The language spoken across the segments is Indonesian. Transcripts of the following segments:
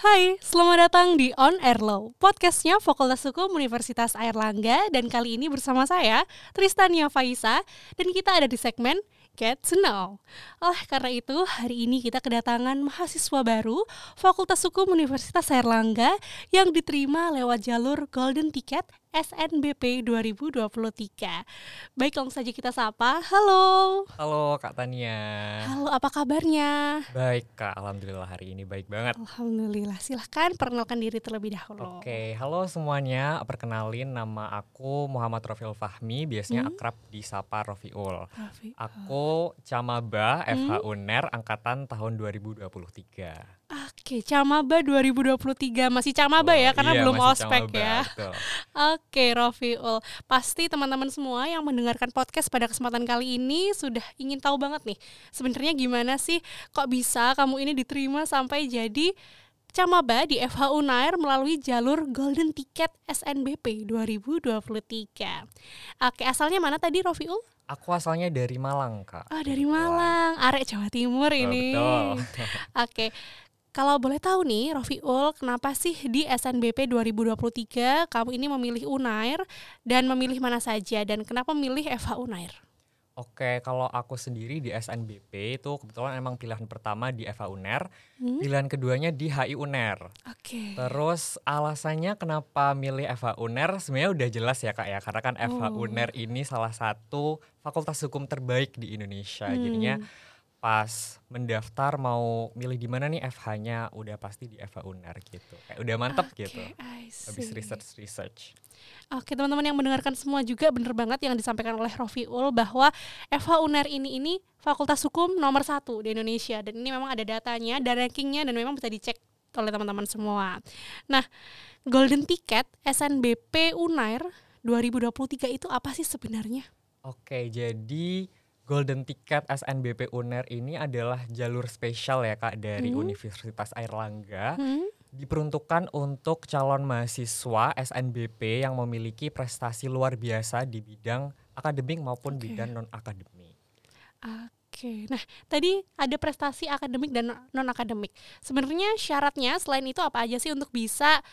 Hai, selamat datang di On Air Law, podcastnya Fakultas Hukum Universitas Airlangga dan kali ini bersama saya, Tristania Faisa, dan kita ada di segmen Get to Know. Oleh karena itu, hari ini kita kedatangan mahasiswa baru Fakultas Hukum Universitas Airlangga yang diterima lewat jalur Golden Ticket SNBP 2023. Baik, langsung saja kita sapa. Halo. Halo Kak Tania. Halo, apa kabarnya? Baik Kak, Alhamdulillah hari ini baik banget. Alhamdulillah. Silahkan perkenalkan diri terlebih dahulu. Oke, halo semuanya. Perkenalin nama aku Muhammad Rofiul Fahmi, biasanya Hmm. akrab disapa Rofiul. Rafi. Aku Camaba FH Hmm. UNER angkatan tahun 2023. Oke, Camaba 2023 masih Camaba ya Oh, karena iya, belum ospek Camaba, ya. betul. Oke, Rofiul. Pasti teman-teman semua yang mendengarkan podcast pada kesempatan kali ini sudah ingin tahu banget nih. Sebenarnya gimana sih kok bisa kamu ini diterima sampai jadi Camaba di FH Unair melalui jalur Golden Ticket SNBP 2023. Oke, asalnya mana tadi Rofiul? Aku asalnya dari Malang Kak. Ah, dari Malang, arek Jawa Timur Betul, ini. betul. Oke. Kalau boleh tahu nih, Rofiul, kenapa sih di SNBP 2023 kamu ini memilih Unair dan memilih mana saja dan kenapa memilih FH Unair? Oke, kalau aku sendiri di SNBP itu kebetulan emang pilihan pertama di FH UNER, Hmm? pilihan keduanya di HI UNER. Oke. Terus alasannya kenapa milih FH UNER sebenarnya udah jelas ya kak ya karena kan FH Oh. UNER ini salah satu fakultas hukum terbaik di Indonesia jadinya Hmm. Pas mendaftar mau milih di mana nih FH-nya udah pasti di FH UNER gitu. Kayak udah mantep Oke, gitu. Habis research research. Oke, teman-teman yang mendengarkan semua juga bener banget yang disampaikan oleh Rofiul bahwa FH Unair ini ini fakultas hukum nomor satu di Indonesia. Dan ini memang ada datanya dan rankingnya dan memang bisa dicek oleh teman-teman semua. Nah, Golden Ticket SNBP Unair 2023 itu apa sih sebenarnya? Oke jadi Golden Ticket SNBP UNER ini adalah jalur spesial ya kak dari Hmm. Universitas Airlangga Hmm? diperuntukkan untuk calon mahasiswa SNBP yang memiliki prestasi luar biasa di bidang akademik maupun Oke. bidang non akademik. Oke, nah tadi ada prestasi akademik dan non akademik. Sebenarnya syaratnya selain itu apa aja sih untuk bisa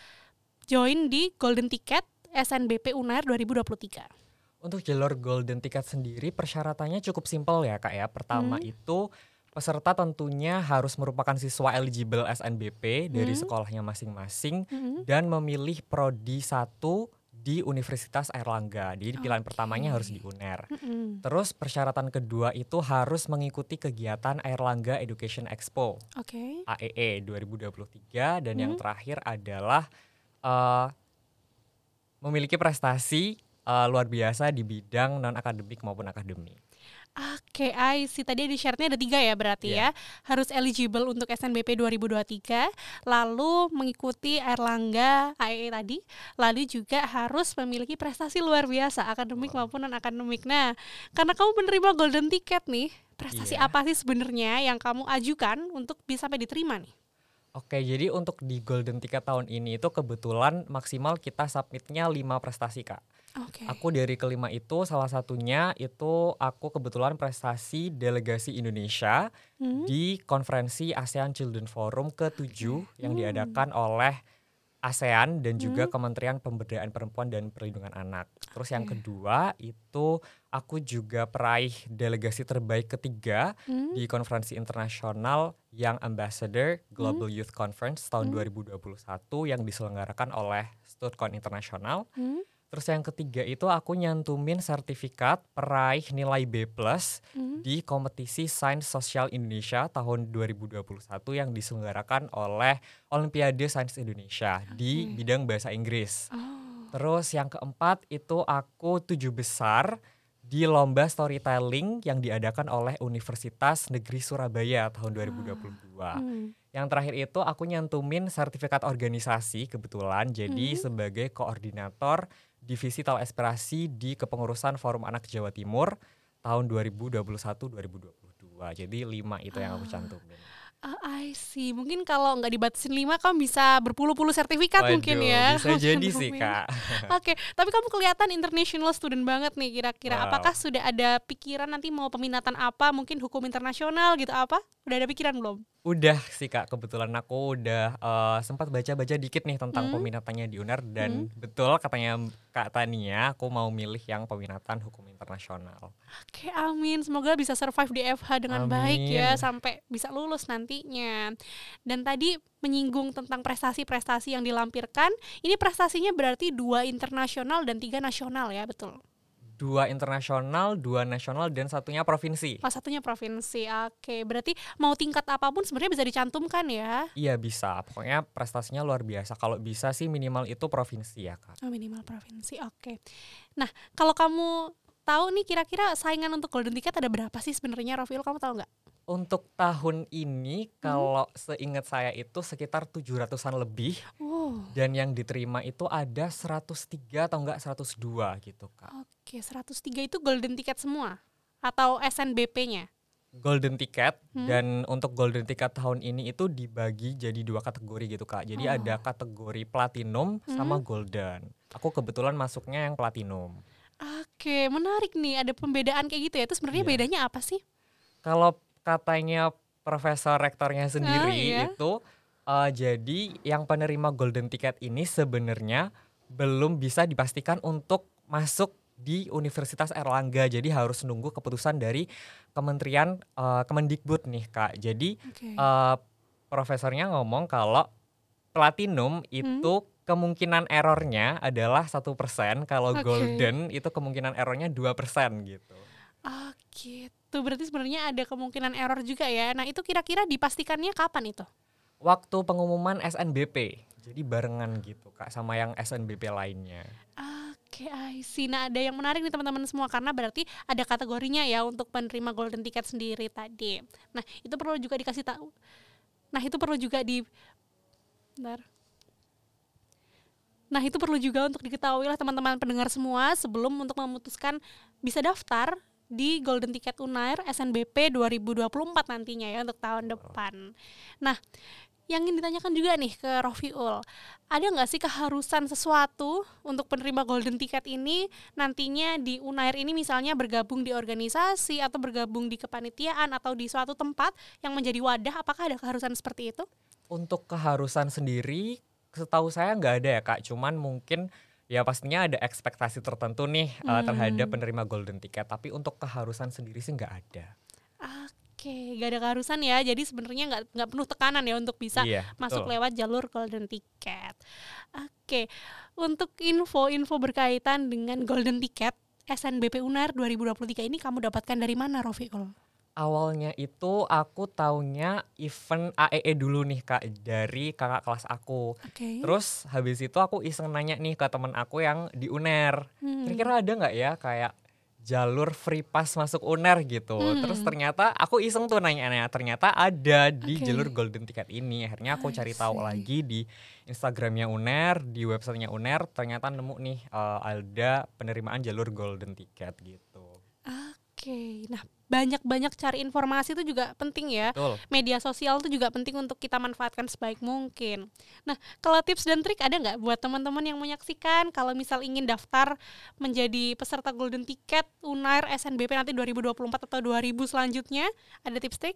join di Golden Ticket SNBP Unair 2023? Untuk jalur Golden Ticket sendiri persyaratannya cukup simpel ya kak ya. Pertama Hmm. itu peserta tentunya harus merupakan siswa eligible SNBP dari Hmm. sekolahnya masing-masing Mhm. dan memilih prodi 1 di Universitas Airlangga. Jadi pilihan pertamanya harus di UNER. Mm-mm. Terus persyaratan kedua itu harus mengikuti kegiatan Airlangga Education Expo. Oke. AEE 2023 dan yang Hmm. terakhir adalah eh, memiliki prestasi eh, luar biasa di bidang non akademik maupun akademik. Oke, I see. Tadi di syaratnya ada tiga ya berarti Iya. ya. Harus eligible untuk SNBP 2023, lalu mengikuti Erlangga AEE tadi, lalu juga harus memiliki prestasi luar biasa akademik maupun non akademik. Nah, karena kamu menerima golden ticket nih, prestasi Iya. apa sih sebenarnya yang kamu ajukan untuk bisa sampai diterima nih? Oke, jadi untuk di Golden Ticket tahun ini itu kebetulan maksimal kita submitnya 5 prestasi kak. Oke. Aku dari kelima itu salah satunya itu aku kebetulan prestasi delegasi Indonesia Hmm? di konferensi ASEAN Children Forum ke-7 yang Hmm. diadakan oleh ASEAN dan juga Kementerian Pemberdayaan Perempuan dan Perlindungan Anak. Terus yang Oke. kedua itu aku juga peraih delegasi terbaik ketiga Hmm? di konferensi internasional Young Ambassador Global Youth Conference tahun 2021 yang diselenggarakan oleh STUDCON Internasional. Hmm? Terus yang ketiga itu aku nyantumin sertifikat peraih nilai B+ Hmm? di kompetisi Sains Sosial Indonesia tahun 2021 yang diselenggarakan oleh Olimpiade Sains Indonesia di Oke. bidang bahasa Inggris. Oh. Terus yang keempat itu aku tujuh besar di lomba storytelling yang diadakan oleh Universitas Negeri Surabaya tahun 2022. Hmm. Yang terakhir itu aku nyantumin sertifikat organisasi kebetulan jadi Hmm. sebagai koordinator divisi Tal Aspirasi di kepengurusan Forum Anak Jawa Timur tahun 2021-2022. Jadi lima itu yang aku Ah. cantumin. Ah, I see. Mungkin kalau nggak dibatasin lima, kamu bisa berpuluh-puluh sertifikat mungkin Waduh, ya. Bisa jadi sih kak. Oke, tapi kamu kelihatan international student banget nih kira-kira. Wow. Apakah sudah ada pikiran nanti mau peminatan apa? Mungkin hukum internasional gitu apa? Udah ada pikiran belum? Udah sih kak, kebetulan aku udah uh, sempat baca-baca dikit nih tentang Hmm. peminatannya di UNER dan betul katanya Kak Tania, aku mau milih yang peminatan hukum internasional. Oke, amin. Semoga bisa survive di FH dengan baik ya Amin. sampai bisa lulus nantinya. Dan tadi menyinggung tentang prestasi-prestasi yang dilampirkan. Ini prestasinya berarti dua internasional dan tiga nasional ya, betul. Dua internasional, dua nasional dan satunya provinsi. Salah satunya provinsi. Oke, berarti mau tingkat apa pun sebenarnya bisa dicantumkan ya. Iya bisa, pokoknya prestasinya luar biasa. Kalau bisa sih minimal itu provinsi ya kak. Oh, minimal provinsi. Oke. Nah, kalau kamu tahu nih kira-kira saingan untuk Golden Ticket ada berapa sih sebenarnya Rofil? Kamu tahu nggak? Untuk tahun ini kalau seingat saya itu sekitar 700-an lebih Dan yang diterima itu ada 103 atau enggak 102 gitu kak. Oke, 103 itu Golden Ticket semua atau SNBP-nya? Golden ticket Hmm. dan untuk golden ticket tahun ini itu dibagi jadi dua kategori gitu kak. Jadi Oh. ada kategori platinum sama golden. Aku kebetulan masuknya yang platinum. Oke, menarik nih. Ada pembedaan kayak gitu ya. Itu sebenarnya Iya. bedanya apa sih? Kalau katanya profesor rektornya sendiri iya. itu eh, jadi yang penerima golden ticket ini sebenarnya belum bisa dipastikan untuk masuk di Universitas Erlangga. Jadi harus nunggu keputusan dari Kementerian eh, Kemendikbud nih kak. Jadi Oke. eh, profesornya ngomong kalau platinum Hmm. itu kemungkinan errornya adalah satu persen, kalau Oke. golden itu kemungkinan errornya dua persen gitu. Ah, gitu. Berarti sebenarnya ada kemungkinan error juga ya. Nah, itu kira-kira dipastikannya kapan itu? Waktu pengumuman SNBP, jadi barengan gitu kak sama yang SNBP lainnya. Oke, I see. Nah, ada yang menarik nih teman-teman semua karena berarti ada kategorinya ya untuk penerima golden ticket sendiri tadi. Nah, itu perlu juga dikasih tahu. Nah, itu perlu juga di Bentar. Nah, itu perlu juga untuk diketahui oleh teman-teman pendengar semua sebelum untuk memutuskan bisa daftar di Golden Ticket Unair SNBP 2024 nantinya ya untuk tahun depan. Nah, yang ingin ditanyakan juga nih ke Rofiul, ada nggak sih keharusan sesuatu untuk penerima golden ticket ini nantinya di Unair ini misalnya bergabung di organisasi atau bergabung di kepanitiaan atau di suatu tempat yang menjadi wadah apakah ada keharusan seperti itu? Untuk keharusan sendiri, setahu saya nggak ada ya kak. Cuman mungkin ya pastinya ada ekspektasi tertentu nih eh, terhadap penerima golden ticket. Tapi untuk keharusan sendiri sih nggak ada. Oke, gak ada keharusan ya. Jadi sebenarnya nggak nggak penuh tekanan ya untuk bisa Iya, masuk betul. lewat jalur golden ticket. Oke, untuk info-info berkaitan dengan golden ticket SNBP Unair 2023 ini kamu dapatkan dari mana Rofiul? Awalnya itu aku taunya event AEE dulu nih kak dari kakak kelas aku. Oke. Terus habis itu aku iseng nanya nih ke temen aku yang di UNER. Hmm. Kira-kira ada nggak ya kayak jalur free pass masuk UNER gitu. Hmm. Terus ternyata aku iseng tuh nanya-nanya. Ternyata ada di Oke. jalur golden ticket ini. Akhirnya aku I cari tahu lagi di Instagramnya UNER, di websitenya UNER. Ternyata nemu nih eh, ada penerimaan jalur golden ticket gitu. Oke, nah banyak-banyak cari informasi itu juga penting ya. Betul. Media sosial itu juga penting untuk kita manfaatkan sebaik mungkin. Nah, kalau tips dan trik ada nggak buat teman-teman yang menyaksikan kalau misal ingin daftar menjadi peserta Golden Ticket Unair SNBP nanti 2024 atau 2000 selanjutnya? Ada tips trik?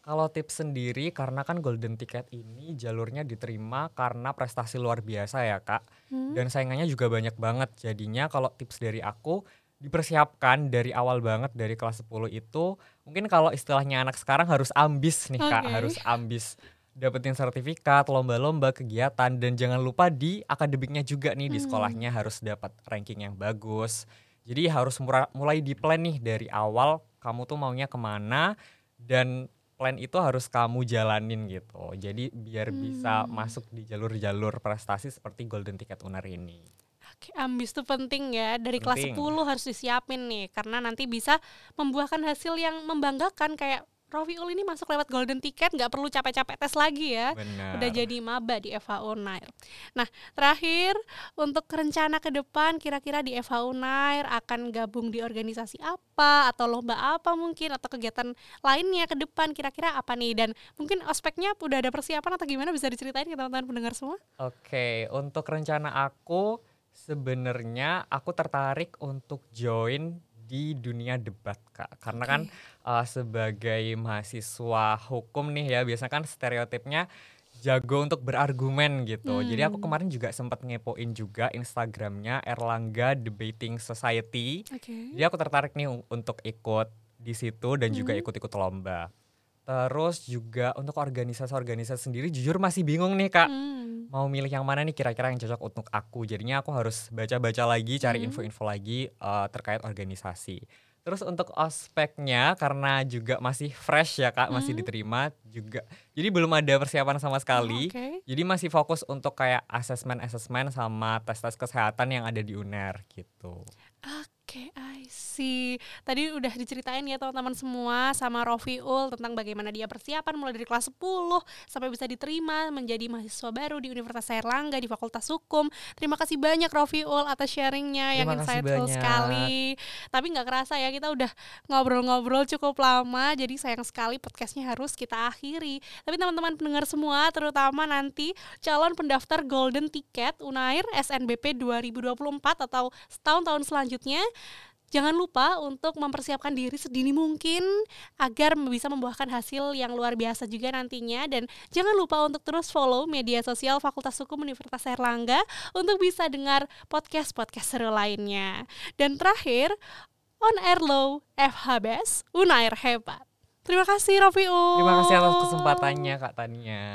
Kalau tips sendiri karena kan golden ticket ini jalurnya diterima karena prestasi luar biasa ya kak. Hmm. Dan saingannya juga banyak banget. Jadinya kalau tips dari aku dipersiapkan dari awal banget dari kelas 10 itu mungkin kalau istilahnya anak sekarang harus ambis nih kak Oke. harus ambis dapetin sertifikat lomba-lomba kegiatan dan jangan lupa di akademiknya juga nih di Hmm. sekolahnya harus dapat ranking yang bagus jadi harus mulai di plan nih dari awal kamu tuh maunya ke mana dan plan itu harus kamu jalanin gitu jadi biar bisa Hmm. masuk di jalur-jalur prestasi seperti golden ticket unar ini ambis itu penting ya. Dari kelas Penting. 10 harus disiapin nih karena nanti bisa membuahkan hasil yang membanggakan kayak Rofiul ini masuk lewat golden ticket nggak perlu capek-capek tes lagi ya. benar Udah jadi maba di FH Unair. Nah, terakhir untuk rencana ke depan kira-kira di FH Unair akan gabung di organisasi apa atau lomba apa mungkin atau kegiatan lainnya ke depan kira-kira apa nih dan mungkin ospeknya udah ada persiapan atau gimana bisa diceritain ke teman-teman pendengar semua? Oke, untuk rencana aku sebenarnya aku tertarik untuk join di dunia debat kak karena kan uh, sebagai mahasiswa hukum nih ya biasanya kan stereotipnya jago untuk berargumen gitu. Hmm. Jadi aku kemarin juga sempat ngepoin juga Instagramnya Erlangga Debating Society. Okay. Jadi aku tertarik nih untuk ikut di situ dan hmm. juga ikut-ikut lomba. Terus juga untuk organisasi-organisasi sendiri jujur masih bingung nih kak. Hmm. Mau milih yang mana nih kira-kira yang cocok untuk aku. Jadinya aku harus baca-baca lagi, cari hmm. info-info lagi uh, terkait organisasi. Terus untuk ospeknya karena juga masih fresh ya kak, masih hmm. diterima juga. Jadi belum ada persiapan sama sekali. Oh, okay. Jadi masih fokus untuk kayak asesmen-asesmen sama tes-tes kesehatan yang ada di UNER gitu. Oke, okay, See. Tadi udah diceritain ya teman-teman semua sama Rofiul tentang bagaimana dia persiapan mulai dari kelas 10 sampai bisa diterima menjadi mahasiswa baru di Universitas Airlangga di Fakultas Hukum. Terima kasih banyak Rofiul atas sharingnya yang insightful banyak. sekali. Tapi nggak kerasa ya kita udah ngobrol-ngobrol cukup lama, jadi sayang sekali podcastnya harus kita akhiri. Tapi teman-teman pendengar semua, terutama nanti calon pendaftar Golden Ticket Unair SNBP 2024 atau setahun-tahun selanjutnya Jangan lupa untuk mempersiapkan diri sedini mungkin agar bisa membuahkan hasil yang luar biasa juga nantinya dan jangan lupa untuk terus follow media sosial Fakultas Hukum Universitas Erlangga untuk bisa dengar podcast-podcast seru lainnya. Dan terakhir, On Air Low, FHBS, Unair Hebat. Terima kasih Rofiul. Terima kasih atas kesempatannya Kak Tania.